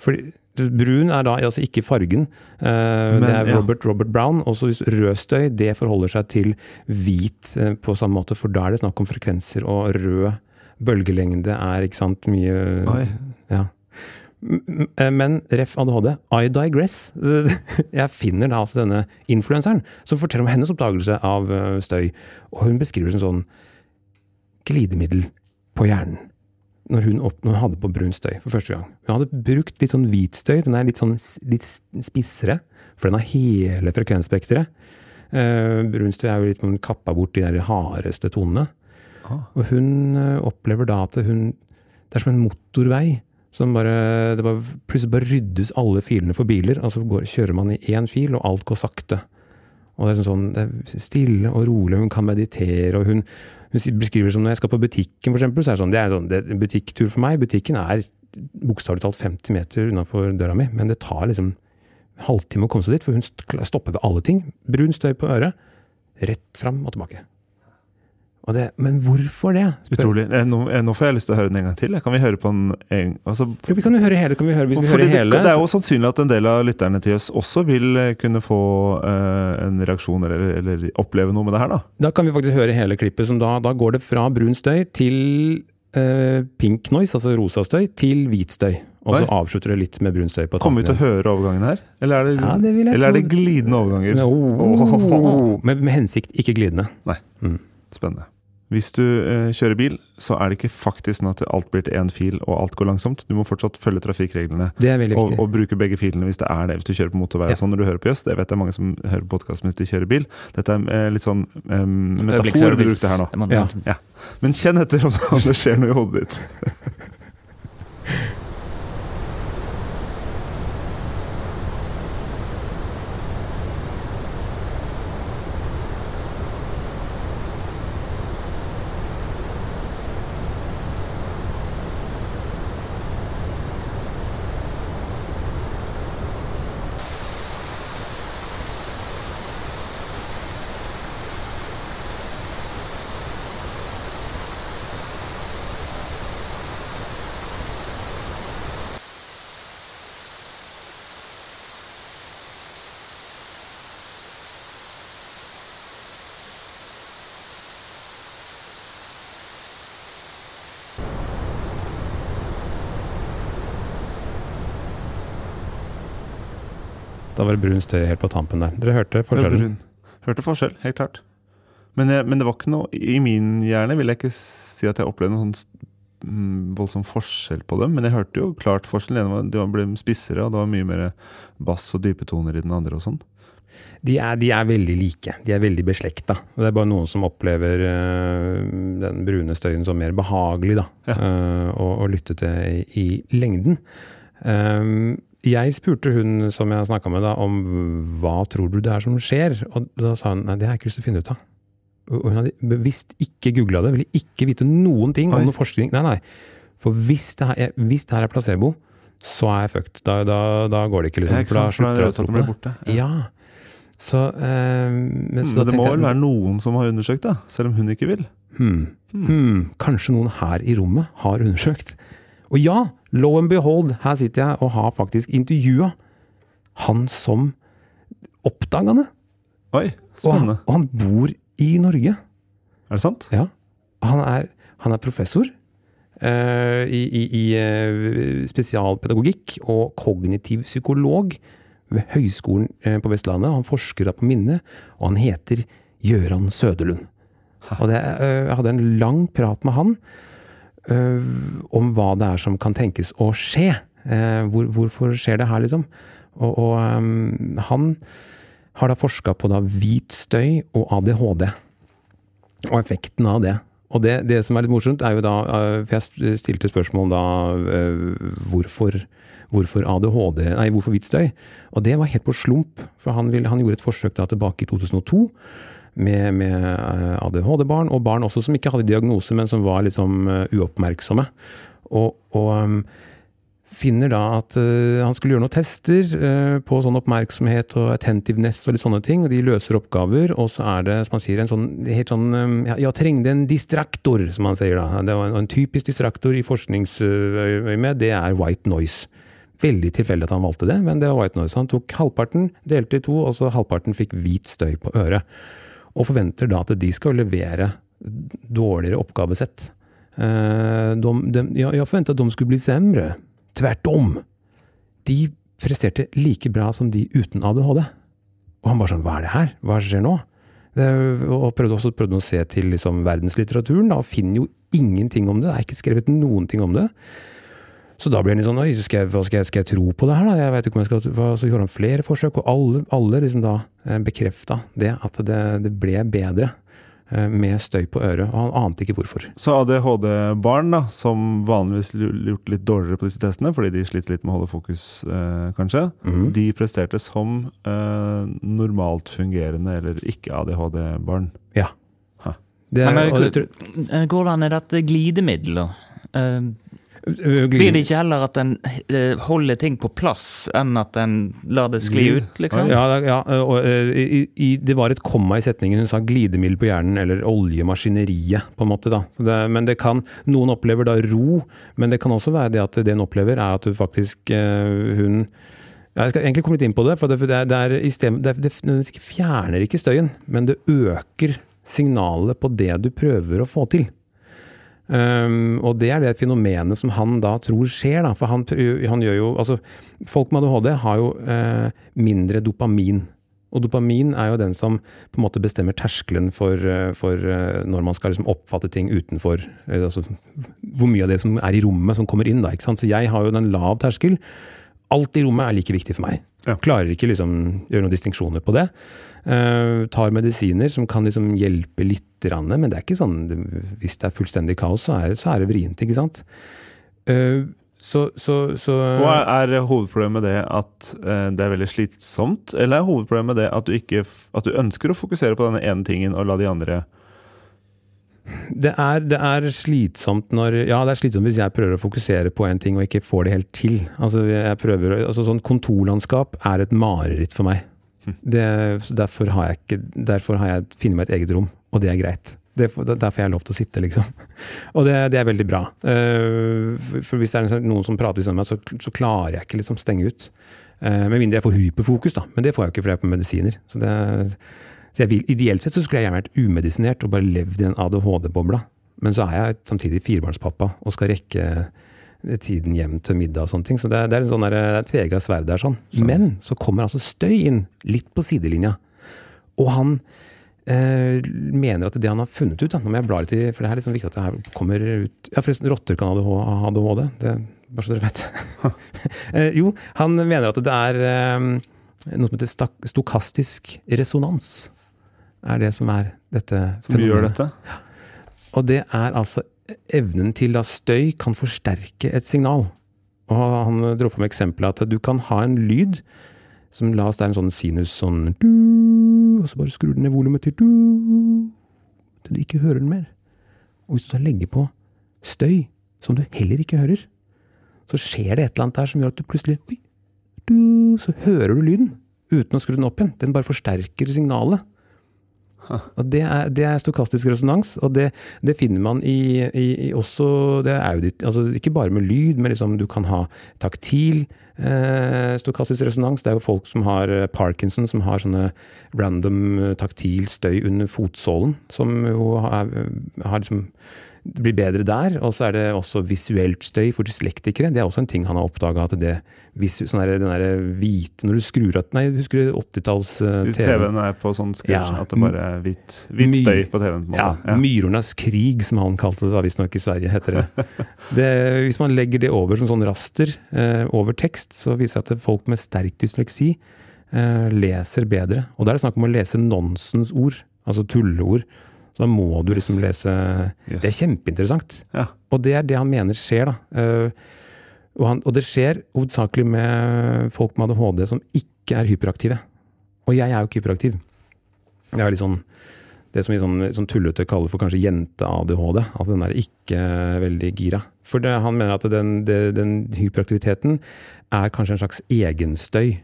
Fordi brun er da altså ikke fargen. Uh,
Men,
det er
ja.
Robert, Robert Brown. Og så rød støy, det forholder seg til hvit uh, på samme måte, for da er det snakk om frekvenser, og rød bølgelengde er ikke sant mye
Oi.
Ja. Eh, Men ref ADHD, I digress. <laughs> Jeg finner da altså denne influenseren som forteller om hennes oppdagelse av støy. Og hun beskriver det som sånn glidemiddel på hjernen. Når hun, opp, når hun hadde på brun støy for første gang. Hun hadde brukt litt sånn hvit støy. Den er litt sånn litt spissere, for den har hele frekvensspekteret. Uh, brun støy er jo litt kappa bort de der hardeste tonene.
Ah.
Og hun eh, opplever da at hun Det er som en motorvei. Som bare, det bare, plutselig bare ryddes alle filene for biler, og så går, kjører man i én fil, og alt går sakte. Og det er sånn, det er stille og rolig, hun kan meditere, og hun, hun beskriver det som når jeg skal på butikken, eksempel, så er det sånn, det er sånn, det en butikktur for meg, butikken er bokstavelig talt 50 meter unnafor døra mi, men det tar liksom en halvtime å komme seg dit, for hun stopper ved alle ting. Brun støy på øret, rett fram og tilbake. Det, men hvorfor det? Spør-
Utrolig. Eh, Nå, eh, nå får jeg lyst til å høre den en gang til. Kan vi høre på den en altså,
Jo, vi kan jo høre hele, kan vi høre, hvis vi hører
det,
hele.
det er jo sannsynlig at en del av lytterne til oss også vil eh, kunne få uh, en reaksjon eller, eller oppleve noe med det her, da.
Da kan vi faktisk høre hele klippet, som da, da går det fra brun støy til uh, pink noise, altså rosa støy, til hvit støy. Og så avslutter det litt med brun støy på
Kommer vi til å høre overgangen her? Eller er det,
Ja, det
eller er det glidende overganger?
Oh, med, med hensikt, ikke glidende. Nei.
Spennende. Hvis du eh, kjører bil, så er det ikke faktisk sånn at alt blir til én fil og alt går langsomt. Du må fortsatt følge trafikkreglene
Det er veldig
og,
viktig.
og bruke begge filene hvis det er det. Hvis du kjører på motorvei
Ja.
og sånn når du hører på Jøss. Det vet jeg mange som hører på podkast mens de kjører bil. Dette er eh, litt sånn eh, metafor du brukte her nå.
Det må-
Ja.
Men kjenn etter om om det skjer noe i hodet ditt. <laughs>
brun støy helt på tampen der. Dere hørte forskjellen?
Hørte forskjell, helt klart. Men, jeg, men det var ikke noe I min hjerne vil jeg ikke si at jeg opplevde noen sånn mm, voldsom forskjell på dem, men jeg hørte jo klart forskjell. Den var- De ble spissere, og det var mye mer bass og dype toner i den andre og sånn.
De er, de er veldig like. De er veldig beslekta. Det er bare noen som opplever uh, den brune støyen som mer behagelig da,
Ja.
uh, å, å lytte til i, i lengden. Um, jeg spurte hun som jeg snakka med, da, om hva tror du det er som skjer? Og da sa hun nei, det har jeg ikke lyst til å finne ut av. Og hun hadde bevisst ikke googla det, ville ikke vite noen ting om noe forskning. Nei, nei. For hvis det, her er, hvis det her er placebo, så er jeg fucked. Da, da, da går det ikke, liksom. For da
er
slutter jeg å tro på det.
borte.
Ja. Så, eh, men, så da
det må vel være noen som har undersøkt det, selv om hun ikke vil.
hmm, hmm, kanskje noen her i rommet har undersøkt. Og ja, lo and behold, her sitter jeg og har faktisk intervjua han som oppdaga det.
Oi,
Og han, og han bor i Norge.
Er det sant?
Ja. Han er, han er professor uh, i, i, i uh, spesialpedagogikk og kognitiv psykolog ved Høgskolen uh, på Vestlandet. Han forsker da på minne, og han heter Gøran Søderlund. Og det, jeg hadde en lang prat med han om hva det er som kan tenkes å skje. Eh, hvor, hvorfor skjer det her, liksom? Og, og um, han har da forska på da hvit støy og ADHD og effekten av det. Og det, det som er litt morsomt, er jo da eh, For jeg stilte spørsmål da eh, hvorfor, hvorfor ADHD Nei, hvorfor hvit støy? Og det var helt på slump. For han, ville, han gjorde et forsøk da tilbake i 2002 med, med eh, ADHD-barn, og barn også som ikke hadde diagnose, men som var liksom eh, uoppmerksomme. Og, og um, finner da at uh, han skulle gjøre noen tester uh, på sånn oppmerksomhet og attentiveness og litt sånne ting, og de løser oppgaver, og så er det, som han sier, en sånn helt sånn um, ja, Jeg trengte en distraktor, som han sier da. Det var en, en typisk distraktor i forskningsøyemed, det er white noise. Veldig tilfeldig at han valgte det, men det var white noise. Han tok halvparten, delte i to, og så halvparten fikk hvit støy på øret. Og forventer da at de skal levere dårligere oppgavesett. Eh, de, de, jeg forventa at de skulle bli semre. Tvert om. De presterte like bra som de uten ADHD. Og han bare sånn, hva er det her? Hva skjer nå? Det, og prøvde også prøvde å se til liksom, verdenslitteraturen, da, og finner jo ingenting om det. Det er ikke skrevet noen ting om det. Så da blir han litt sånn, oi, skal jeg, hva skal jeg, skal jeg tro på det her da? Jeg vet ikke om jeg skal, hva, Så gjorde han flere forsøk, og alle, alle liksom da eh, bekrefta det, at det, det ble bedre eh, med støy på øret, og han ante ikke hvorfor.
Så ADHD-barn, da, som vanligvis gjort litt dårligere på disse testene, fordi de sliter litt med å holde fokus, eh, kanskje,
mm.
de presterte som eh, normalt fungerende eller ikke ADHD-barn.
Ja. Det,
Men
og det,
eh,
tror-
går det an i dette glidemiddelet? Uh, blir det ikke heller at en eh, holder ting på plass, enn at en lar det skli ut, liksom?
Ja, ja og, ø, i, i, det var et komma i setningen. Hun sa glidemiddel på hjernen, eller oljemaskineriet, på en måte. da. Det, men det kan, Noen opplever da ro, men det kan også være det at det hun opplever, er at hun faktisk hun ja, Jeg skal egentlig komme litt inn på det. for det, det, er- det, er, det, fjerner ikke støyen, men det øker signalet på det du prøver å få til. Um, og det er det fenomenet som han da tror skjer, da. For han, han gjør jo Altså, folk med ADHD har jo uh, mindre dopamin. Og dopamin er jo den som på en måte bestemmer terskelen for, eh, for eh, når man skal liksom oppfatte ting utenfor altså, Hvor mye av det som er i rommet, som kommer inn, da. ikke sant? Så jeg har jo den lav terskel. Alt i rommet er like viktig for meg.
Ja.
Klarer ikke liksom gjøre noen distinksjoner på det. Uh, tar medisiner som kan liksom hjelpe litt, men det er ikke sånn Hvis det er fullstendig kaos, så er, så er det vrient, ikke sant. Uh, så, så, så
Hva er hovedproblemet det at uh, det er veldig slitsomt, eller er hovedproblemet det at du, ikke, at du ønsker å fokusere på denne ene tingen og la de andre
det er, det er slitsomt når Ja, det er slitsomt hvis jeg prøver å fokusere på en ting og ikke får det helt til. Altså, jeg prøver, altså sånn Kontorlandskap er et mareritt for meg. Det, derfor har jeg ikke Derfor har jeg funnet meg et eget rom, og det er greit. Det, er for- det er derfor jeg lov til å sitte, liksom. <laughs> Og det, det er veldig bra. Eh, for, hvis det er noen som prater siden meg, så, så klarer jeg ikke liksom stenge ut. Eh, med mindre jeg får hyperfokus, da. Men det får jeg ikke fordi jeg er på medisiner. Så det, så jeg vil, Ideelt sett så skulle jeg gjerne vært umedisinert og bare levd i den ADHD-bobla. Men så er jeg samtidig firebarnspappa og skal rekke tiden hjem til middag og sånne ting. Så det, er- det er en sånn der, det er tvega sverd der sånn. Men så kommer altså støy inn, litt på sidelinja. Og han eh, mener at det han har funnet ut da, Nå må jeg bla litt i, for det er liksom viktig at det her kommer ut Ja, forresten, rotter kan ha ADHD. Det, bare så dere vet. <laughs> eh, jo, han mener at det er eh, noe som heter stokastisk resonans. Er det som er dette
som gjør
dette?
dette?
Og det er altså evnen til at støy kan forsterke et signal. Og han dro fram eksempelet at du kan ha en lyd som la oss det er en sånn sinus sånn du, Og så bare skrur du ned volumet til du, til du ikke hører den mer. Og hvis du da legger på støy som du heller ikke hører, så skjer det et eller annet der som gjør at du plutselig oi, du, Så hører du lyden uten å skru den opp igjen. Den bare forsterker signalet. Og det er, det er, stokastisk resonans, og det, det finner man i, i, i, også det er audit, altså Ikke bare med lyd, men liksom du kan ha taktil eh, stokastisk resonans. Det er jo folk som har eh, parkinson, som har sånne random eh, taktil støy under fotsålen, som jo har, har liksom det blir bedre der. Og så er det også visuelt støy for dyslektikere. Det er også en ting han har oppdaga. At det sånn der, den der hvite Når du skrur av Nei, husker du 80-talls uh,
Hvis TV-en er på sånn skur, ja, at det bare er hvit, hvit støy på TV-en?
Ja, ja. Myrornas krig, som han kalte det visstnok i Sverige, heter det. <laughs> det. Hvis man legger det over som sånn raster uh, over tekst, så viser det at folk med sterk dysleksi uh, leser bedre. Og da er det snakk om å lese nonsensord, altså tulleord så da må du liksom lese yes. Det er kjempeinteressant. Ja. Og det er det han mener skjer, da. Uh, og, han, og, det skjer hovedsakelig med folk med ADHD som ikke er hyperaktive. Og jeg er jo ikke hyperaktiv. Jeg er litt sånn det som vi sånn, sånn tullete kaller for kanskje jente-ADHD. Altså den er ikke veldig gira. For det, han mener at den, det, den, hyperaktiviteten er kanskje en slags egenstøy.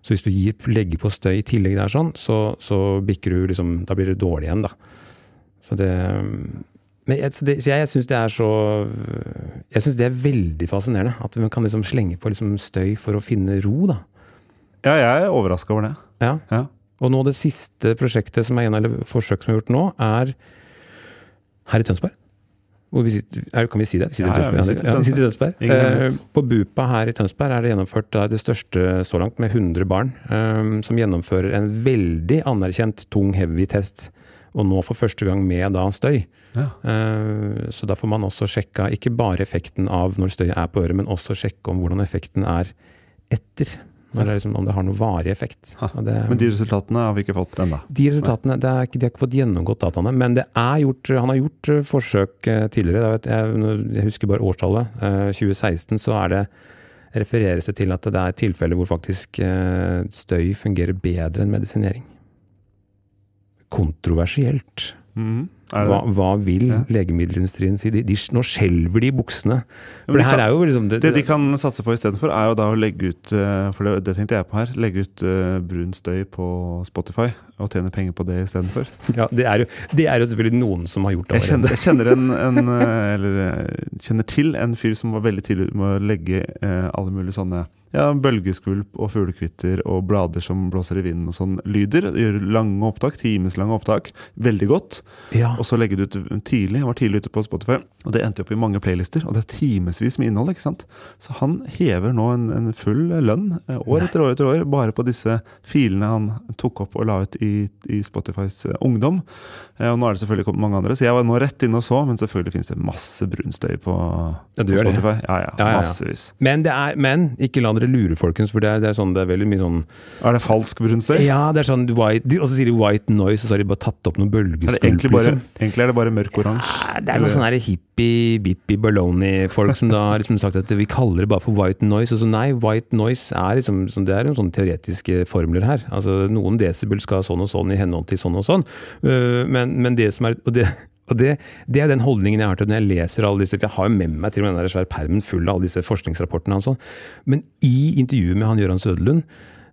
Så hvis du gir, legger på støy i tillegg der sånn, så, så bikker du liksom Da blir det dårlig igjen, da. Så det men jeg, det, jeg syns det er så Jeg syns det er veldig fascinerende. At man kan liksom slenge på liksom støy for å finne ro, da.
Ja, jeg er overraska over det.
Ja. ja. Og nå det siste prosjektet som er en eller forsøk som er gjort nå, er her i Tønsberg. Vi sitter, er, kan vi si det? Vi sitter, ja, ja, vi sitter, ja, vi sitter i Tønsberg. Eh, på Bupa her i Tønsberg er det gjennomført det, det største så langt, med 100 barn, eh, som gjennomfører en veldig anerkjent tung heavy test og nå for første gang med da støy. Ja. Uh, så da får man også sjekka ikke bare effekten av når støyet er på øret, men også sjekke om hvordan effekten er etter. Det liksom, om det har noe varig effekt.
Det, men de resultatene har vi ikke fått ennå?
De resultatene, er, De har ikke fått gjennomgått dataene. Men det er gjort, han har gjort eh, forsøk eh, tidligere. Jeg, jeg husker bare årstallet. 2016 så er det refereres det til at det er tilfeller hvor faktisk støy fungerer bedre enn medisinering kontroversielt. Mm. Hva, hva, vil ja. legemiddelindustrien si? De, de, nå skjelver de i buksene. For det, her er jo liksom
det, det, de kan satse på istedenfor, er jo da å legge ut eh, For det, det, tenkte jeg på her. Legge ut uh, brun støy på Spotify og tjene penger på det istedenfor. <laughs>
Ja, det er, jo, det er jo selvfølgelig noen som har gjort det.
Jeg kjenner, jeg kjenner, en, en, <laughs> eh, eller, kjenner til en fyr som var veldig tidlig med å legge uh, alle mulige sånne ja, bølgeskvulp og fuglekvitter og blader som blåser i vinden og sånn lyder. Gjør lange opptak, timeslange opptak. Veldig godt. Ja. Og så legge det ut tidlig. Jeg var tidlig ute på Spotify, og det endte opp i mange playlister. Og det er timevis med innhold, ikke sant. Så han hever nå en, en full lønn eh, år Nei. etter år etter år bare på disse filene han tok opp og la ut i, i Spotifys uh, ungdom. Uh, og nå er det selvfølgelig kommet mange andre, så jeg var nå rett inne og så, men selvfølgelig finnes det masse brunstøy på, ja, på Spotify. Ja, ja, ja, massevis.
Men, det er, men ikke la dere lure, folkens, for det er, det er, sånn, det er veldig mye sånn
Er det falsk brunstøy?
Ja, det er sånn white, de, Og så sier de white noise, og så har de bare tatt opp noen bølgeskulp.
Egentlig, liksom. egentlig, er det bare mørk oransje.
Ja, det er noe sånn hippie, bippie, baloney-folk som da har liksom sagt at vi kaller det bare for white noise. Og så nei, white noise er liksom det er noen sånne teoretiske formler her. Altså Noen desibel skal ha sånn og sånn i henhold til sånn og sånn. Uh, men, men det som er og det, og det, det, er den holdningen jeg har til når jeg leser alle disse for Jeg har jo med meg til og med den svære permen full av alle disse forskningsrapportene hans. Men i intervjuet med han Gøran Søderlund,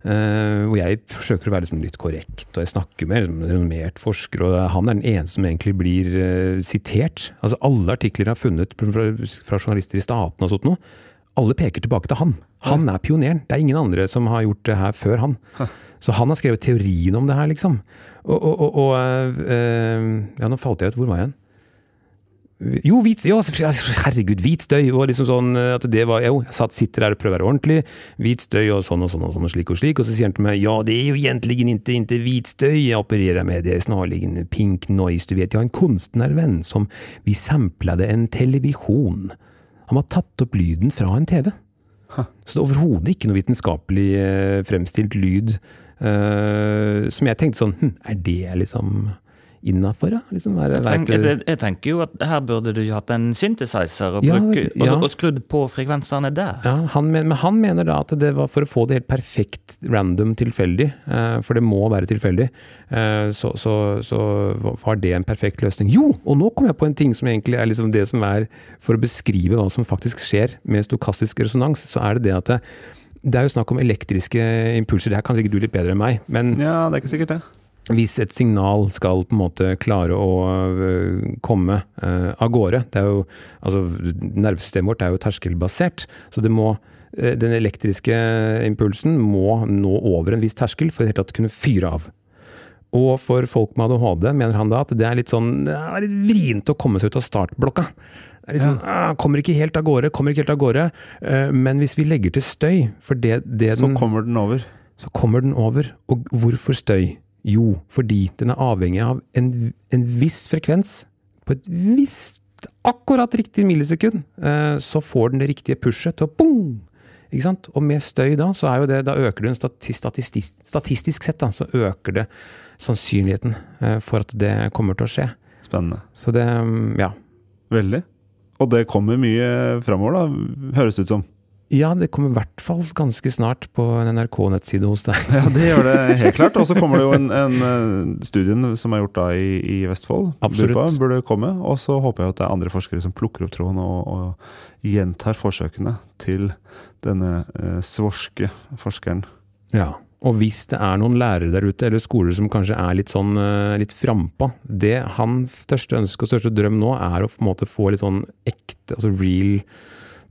uh, hvor jeg forsøker å være liksom litt korrekt, og jeg snakker med en renommert forsker, og han er den eneste som egentlig blir uh, sitert. Altså Alle artikler jeg har funnet fra, fra journalister i statene og sånt noe, alle peker tilbake til han. Han er pioneren. Det er ingen andre som har gjort det her før han. Så han har skrevet teorien om det her, liksom. Og, og, og, øh, Ja, nå falt jeg ut. Hvor var jeg hen? Jo, hvit, ja, herregud, hvit støy! Og liksom sånn at det var Jo, jeg satt, sitter her og prøver å være ordentlig. Hvit støy og sånn og sånn og sånn og slik og slik. Og så sier han til meg ja, det er jo egentlig ikke, ikke hvit støy jeg opererer med, det er snarlig pink noise. Du vet, jeg har en kunstnervenn som vi samplade en televisjon. Han har tatt opp lyden fra en TV. Så det er overhodet ikke noe vitenskapelig fremstilt lyd Uh, som jeg tenkte sånn hm, Er det liksom innafor, da? Liksom,
Jeg,
tenker,
jeg, jeg tenker jo at her burde du hatt en synthesizer og,
Ja,
bruke,
ja.
og, og skrudd på frekvensene der.
Ja, han men, men han mener da at det var for å få det helt perfekt random tilfeldig, uh, for det må være tilfeldig, uh, så, så, så var det en perfekt løsning. Jo, og nå kom jeg på en ting som egentlig er liksom det som er for å beskrive hva som faktisk skjer med stokastisk resonans, så er det det at det, det er jo snakk om elektriske impulser, det her kan sikkert du litt bedre enn meg, men
Ja, det er ikke sikkert det.
hvis et signal skal på en måte klare å øh, komme uh, av gårde det er jo, altså Nervesystemet vårt er jo terskelbasert, så det må, uh, den elektriske impulsen må nå over en viss terskel for i det hele tatt kunne fyre av. Og for folk med ADHD mener han da at det er litt sånn det er litt vrient å komme seg ut av startblokka. Det er liksom, sånn, ah, Kommer ikke helt av gårde, kommer ikke helt av gårde. øh, men hvis vi legger til støy, for det, det
Så
den
kommer den over.
så kommer den over. Og hvorfor støy? Jo, fordi den er avhengig av en, en viss frekvens. På et visst, akkurat riktig millisekund, eh, så får den det riktige pushet til å boom! Ikke sant? Og med støy da, så er jo det, da øker det statistisk, statistisk sett, da, så øker det sannsynligheten eh, for at det kommer til å skje.
Spennende.
Så det, mm, ja.
Veldig. Og det kommer mye framover, da, høres det ut som.
Ja, det kommer i hvert fall ganske snart på en NRK-nettside hos deg.
Ja, det gjør det <laughs> helt klart. Og så kommer det jo en, en eh, studien som er gjort da i, i Vestfold.
Absolutt.
Burpa burde komme. Og så håper jeg at det er andre forskere som plukker opp tråden og, og gjentar forsøkene til denne eh, svorske forskeren.
Ja, og hvis det er noen lærere der ute, eller skoler som kanskje er litt sånn eh, litt frampå Det hans største ønske og største drøm nå er å på en måte få litt sånn ekte, altså real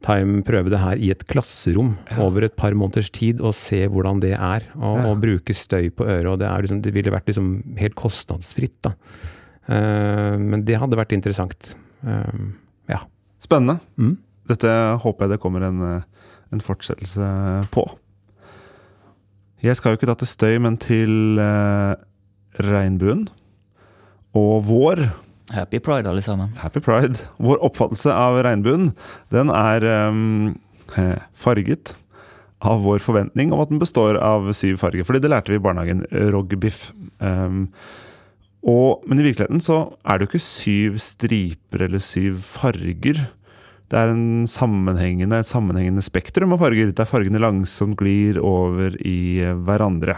time prøve det her i et klasserom over et par måneders tid og se hvordan det er. Og,
Ja.
og bruke støy på øret. og Det, er liksom, det ville vært liksom helt kostnadsfritt, da. Uh, men det hadde vært interessant. Uh, ja.
Spennende.
Mm.
Dette håper jeg det kommer en, en fortsettelse på. Jeg skal jo ikke da til støy, men til eh, regnbuen. Og vår
Happy pride, alle sammen.
Happy Pride. Vår oppfattelse av regnbuen, den er ehm, eh, farget av vår forventning om at den består av syv farger. Fordi det lærte vi i barnehagen. Rogbiff. Um, og, men i virkeligheten så er det jo ikke syv striper eller syv farger. Det er en sammenhengende, et sammenhengende spektrum av farger, der fargene langsomt glir over i eh, hverandre.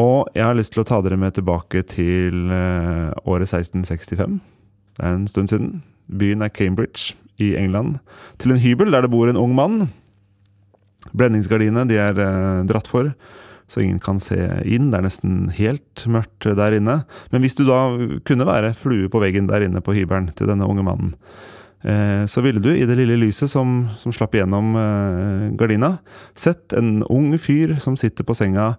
Og jeg har lyst til å ta dere med tilbake til eh, året 1665. Det er en stund siden. Byen er Cambridge i England. Til en hybel der det bor en ung mann. Blendingsgardinene de er eh, dratt for, så ingen kan se inn. Det er nesten helt mørkt der inne. Men hvis du da kunne være flue på veggen der inne på hybelen til denne unge mannen, så ville du, i det lille lyset som, som slapp gjennom eh, gardina, sett en ung fyr som sitter på senga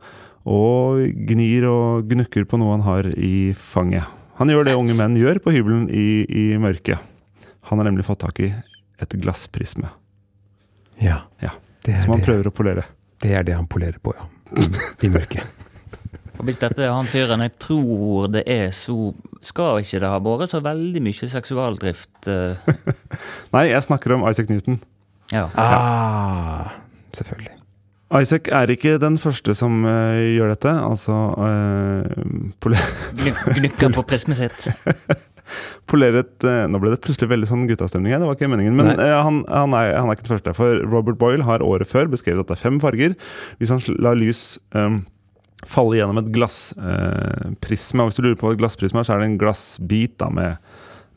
og gnir og gnukker på noe han har i fanget. Han gjør det unge menn gjør på hybelen i, i mørket. Han har nemlig fått tak i et glassprisme,
Ja.
Ja,
Det
som han
det,
prøver å polere.
det er det han polerer på, ja. I mørket.
Og hvis dette er han fyren jeg tror det er, så skal ikke det ha vært så veldig mye seksualdrift. eh, <laughs>
Nei, jeg snakker om Isaac Newton.
ja.
Ah, selvfølgelig.
Isaac er ikke den første som uh, gjør dette. Altså uh, pole
Gnukker på prismet sitt. <laughs>
poleret uh, Nå ble det plutselig veldig sånn guttastemning her, det var ikke meningen. Men eh, han, han, er, han er ikke den første. For Robert Boyle har året før beskrevet at det er fem farger. Hvis han lar lys eh, falle gjennom et glassprisme og Hvis du lurer på hva et glassprisme er, så er det en glassbit da, med,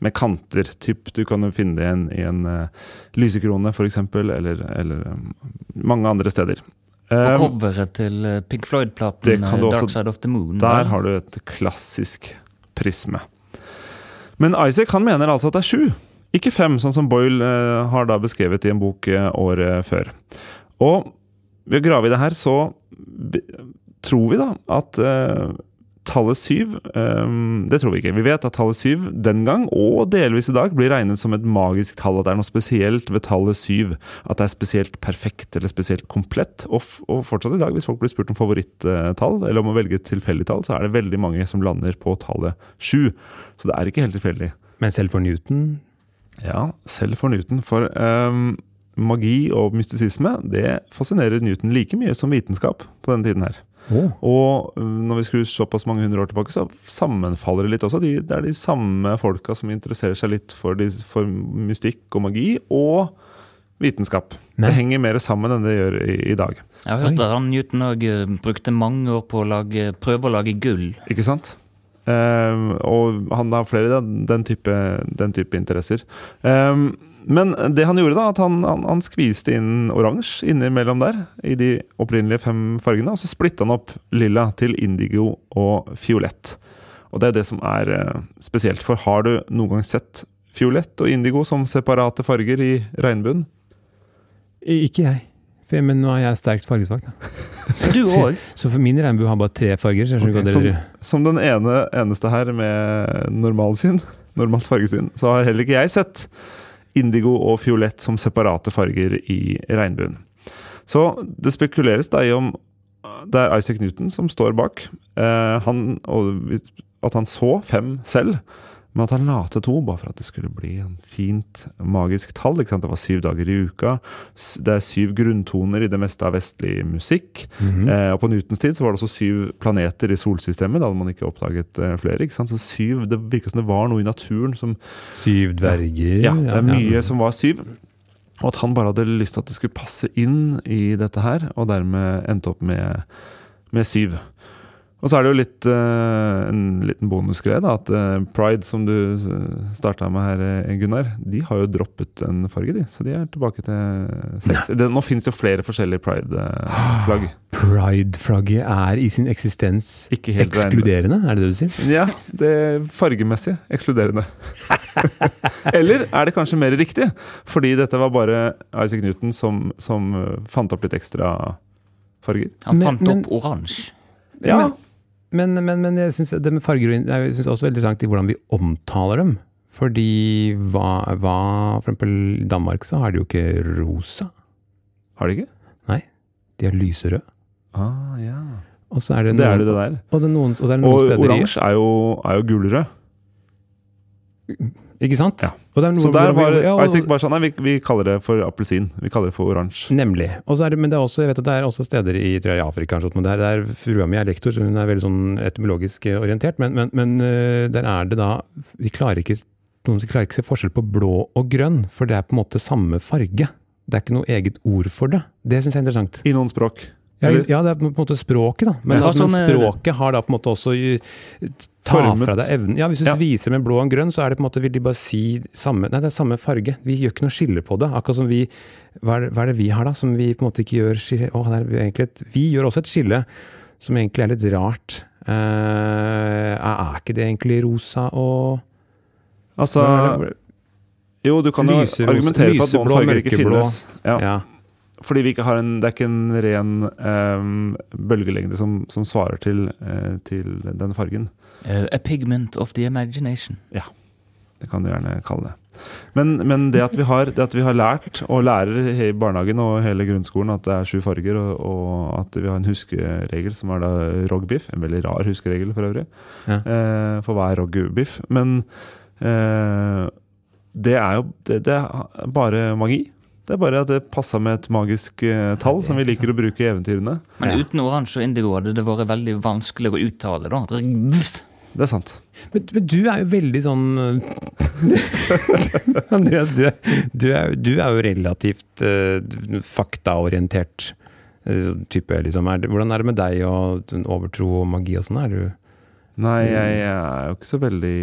med kanter. Typ, du kan jo finne det i en, i en uh, lysekrone, f.eks., eller, eller um, mange andre steder.
På
Eh,
coveret til eh, Pink Floyd-platen eh, Dark Side of the Moon.
Der har du et klassisk prisme. Men Isaac han mener altså at det er sju, ikke fem, sånn som Boyle eh, har da beskrevet i en bok eh, året før. Og ved å grave i det her, så tror vi da at uh, tallet syv um, Det tror vi ikke. Vi vet at tallet syv den gang, og delvis i dag, blir regnet som et magisk tall. At det er noe spesielt ved tallet syv. At det er spesielt perfekt eller spesielt komplett. Og, og fortsatt i dag, hvis folk blir spurt om favorittall, eller om å velge et tilfeldig tall, så er det veldig mange som lander på tallet sju. Så det er ikke helt tilfeldig.
Men selv for Newton
Ja, selv for Newton. For um, magi og mystisisme det fascinerer Newton like mye som vitenskap på denne tiden her.
Å,
Og øh, når vi skrur såpass mange hundre år tilbake, så sammenfaller det litt også. De, det er de samme folka som interesserer seg litt for, de, for mystikk og magi, og vitenskap.
Nei.
Det henger mer sammen enn det gjør i, i dag.
Jeg har hørt
Oi.
at han Newton òg brukte mange år på å lage, prøve å lage gull.
Ikke sant? Um, og han har flere den, den, type, den type interesser. Ehm, men det han gjorde, da, at han, han, han skviste inn oransje innimellom der, i de opprinnelige fem fargene, og så splitta han opp lilla til indigo og fiolett. Og det er jo det som er eh, spesielt. For har du noen gang sett fiolett og indigo som separate farger i regnbuen?
ikke jeg. For, men nå er jeg sterkt fargesvak, da. <laughs>
Du? <laughs>
Så for min regnbue har bare tre farger. Så jeg skjønner
Ok,
ikke
Som den ene, eneste her med normalsyn, <laughs> normalt fargesyn, så har heller ikke jeg sett indigo og fiolett som separate farger i regnbuen. Så det spekuleres da i om det er Isaac Newton som står bak. Eh, han, at han så fem selv, men at han la til to bare for at det skulle bli en fint magisk tall. Det var syv dager i uka. Det er syv grunntoner i det meste av vestlig musikk.
Mhm.
Eh, og på Newtons tid så var det også syv planeter i solsystemet. Da hadde man ikke oppdaget eh, flere. ikke? Så syv, Det virka som det var noe i naturen som
Syv dverger.
Ja, det er mye som var syv. Og at han bare hadde lyst til at det skulle passe inn i dette her, og dermed endte opp med, med syv. Og så er det jo litt uh, en liten bonusgreie, da, at uh, Pride, som du starta med her, eh, Gunnar, de har jo droppet en farge, de. Så de er tilbake til seks. Det, nå finnes jo flere forskjellige Pride-flagg. <gasps>
Pride-flagget er i sin eksistens
Ikke helt
ekskluderende, er det det du sier? <laughs>
Ja, det fargemessig ekskluderende. <laughs> Eller er det kanskje mer riktig, fordi dette var bare Isaac Newton som, som fant opp litt ekstra farger?
Han
Men-
fant
men-
opp oransje.
Ja,
Men, men, men jeg syns det med farger og Jeg synes også veldig interessant i hvordan vi omtaler dem. Fordi hva, hva For eksempel i Danmark så har de jo ikke rosa.
har de ikke? Nei.
De har lyserød.
Ah, ja.
Og så er det
Det er det det der.
Og, det er noen, og det er noen
Og oransje er jo, er jo gulrød.
Ikke sant?
Ja.
Er
Så der var
vi- ja, og-
Isaac bare sånn Nei, vi, vi kaller det for appelsin. Vi kaller det for oransje.
Nemlig. Og så er det, men det er også, jeg vet at det er også steder i, jeg, i Afrika sånt, men der, der frua mi er lektor, så hun er veldig sånn etymologisk eh, orientert, men, men, men øh, der er det da De klarer ikke noen klarer ikke se forskjell på blå og grønn, for det er på en måte samme farge. Det er ikke noe eget ord for det. Det syns jeg er interessant.
I noen språk.
Ja, ja, det er på en måte språket, da. Men,
Ja,
altså, men
sånn, eh,
språket har da på en måte også ta
Formet.
fra deg evnen Ja, hvis du
Ja.
viser med blå og grønn, så er det på en måte, vil de bare si samme Nei, det er samme farge. Vi gjør ikke noe skille på det. Akkurat som vi Hva er det, hva er det vi har, da, som vi på en måte ikke gjør skille Å, det er egentlig et Vi gjør også et skille som egentlig er litt rart. Uh, er ikke det egentlig rosa og
Altså Jo, du kan jo argumentere for at noen farger ikke finnes. Ja.
Ja.
Fordi vi ikke har en, det er ikke en ren um, bølgelengde som, som svarer til, uh, til den fargen.
Uh, a pigment of the imagination. Ja.
Det kan du gjerne kalle det. Men, men det, at vi har, det at vi har lært, og lærer i barnehagen og hele grunnskolen, at det er sju farger, og, og at vi har en huskeregel som er da rogbiff, en veldig rar huskeregel for øvrig,
Ja.
Uh, for hva er rogbiff? Men eh, det er jo det, det er bare magi. Det er bare at det passa med et magisk eh, tall, som vi liker å bruke i eventyrene.
Men
Ja.
uten oransje og indigo hadde det vært veldig vanskelig å uttale. da.
Det er sant.
Men, men du er jo veldig sånn øh, <laughs> Andreas, du, er- du, er, du er jo relativt uh, faktaorientert sånn type, liksom. Er det, hvordan er det med deg og overtro og magi og sånn? Er du
Nei, jeg er jo ikke så veldig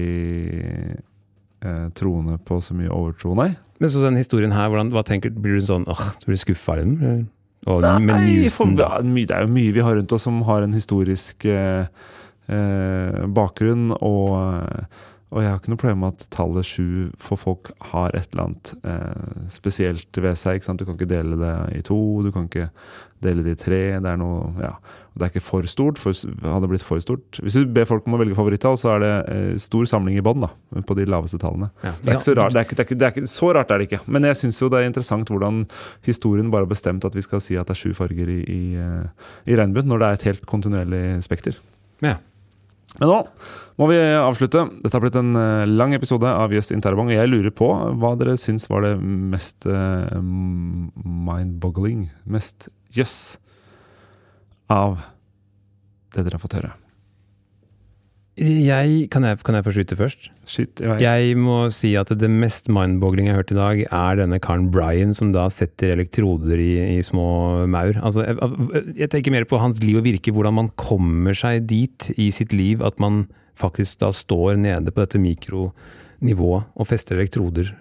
eh, troende på så mye overtro, nei.
Men så den historien her, hvordan, hva tenker? Blir du sånn åh, blir du skuffa av den? Og
Nei, for, det er jo mye vi har rundt oss som har en historisk eh, eh, bakgrunn, og, og jeg har ikke noe problem med at tallet sju for folk har et eller annet eh, spesielt ved seg. Ikke sant? Du kan ikke dele det i to, du kan ikke dele det i tre. Det er noe, ja. Og det er ikke for stort. For, hadde det blitt for stort Hvis du ber folk om å velge favorittall, så er det eh, stor samling i bånn på de laveste tallene.
Ja.
Det er ikke så rart, det er ikke, det er ikke, det er ikke, så rart er det ikke. Men jeg syns jo det er interessant hvordan historien bare har bestemt at vi skal si at det er sju farger i, i, eh, i regnbuen, når det er et helt kontinuerlig spekter.
Ja.
Men nå må vi avslutte. Dette har blitt en eh, lang episode av Just Interbong. Og jeg lurer på hva dere syns var det mest uh, mind-boggling, mest jøss, av det dere har fått høre?
Jeg, kan, jeg, kan jeg få skyte først?
Shit jeg.
Jeg må si at det mest mindboggling jeg har hørt i dag, er denne karen Brian som da setter elektroder i, i små maur. Altså, jeg, jeg tenker mer på hans liv og virke, hvordan man kommer seg dit i sitt liv at man faktisk da står nede på dette mikronivået og fester elektroder.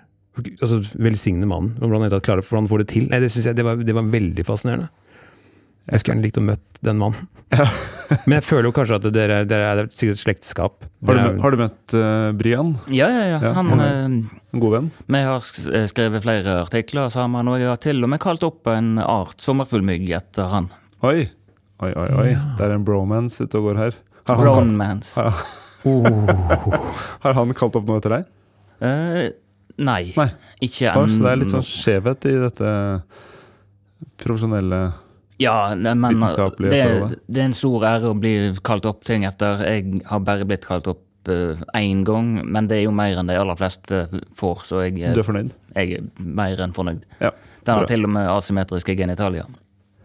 Altså, Velsigne mannen. Hvordan han klarer hvordan han får det til. Nei, det synes jeg det var, det var veldig fascinerende. Jeg skulle gjerne likt å møtt den mannen. <laughs> Men jeg føler jo kanskje at dere, dere er sikkert et slektskap.
Har du,
er-
har du møtt uh, Brian?
Ja, ja, ja.
Ja,
Han, eh,
En god venn?
vi har eh, skrevet flere artikler sammen, og jeg har til og med kalt opp en art sommerfuglmygg etter han.
Oi! Oi, oi, oi. Det er en bromance ute og går her. Har han,
Brownmans.
har,
Oh. <laughs>
har han kalt opp noe etter deg?
Uh, nei,
Nei.
ikke
ennå. Så det er litt sånn skjevhet i dette profesjonelle
Ja, men eh, det, det er en stor ære å bli kalt opp ting etter. Jeg har bare blitt kalt opp én uh, gang, men det er jo mer enn de aller fleste får, så jeg,
Du er fornøyd?
jeg er mer enn fornøyd.
Ja.
Den har til og med asymmetriske genitalier.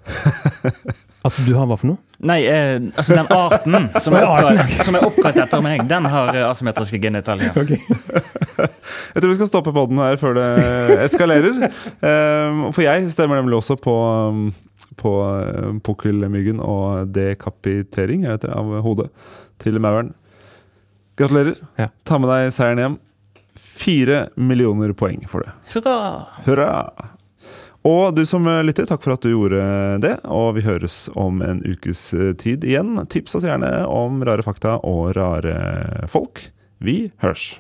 <laughs>
At du har hva for noe?
Nei, eh, altså den arten som er, oppkalt, som er oppkalt etter meg, den har eh, asymmetriske genitalier. <laughs> <laughs>
Jeg tror vi skal stoppe podden her før det eskalerer. Um, for jeg stemmer nemlig også på, um, på pukkelmyggen og dekapitering heter, av hodet til mauren. Gratulerer.
Ja.
Ta med deg seieren hjem. Fire millioner poeng for det.
Hurra!
Hurra! Og du som lytter, takk for at du gjorde det. Og vi høres om en ukes tid igjen. Tips oss gjerne om rare fakta og rare folk. Vi hørs.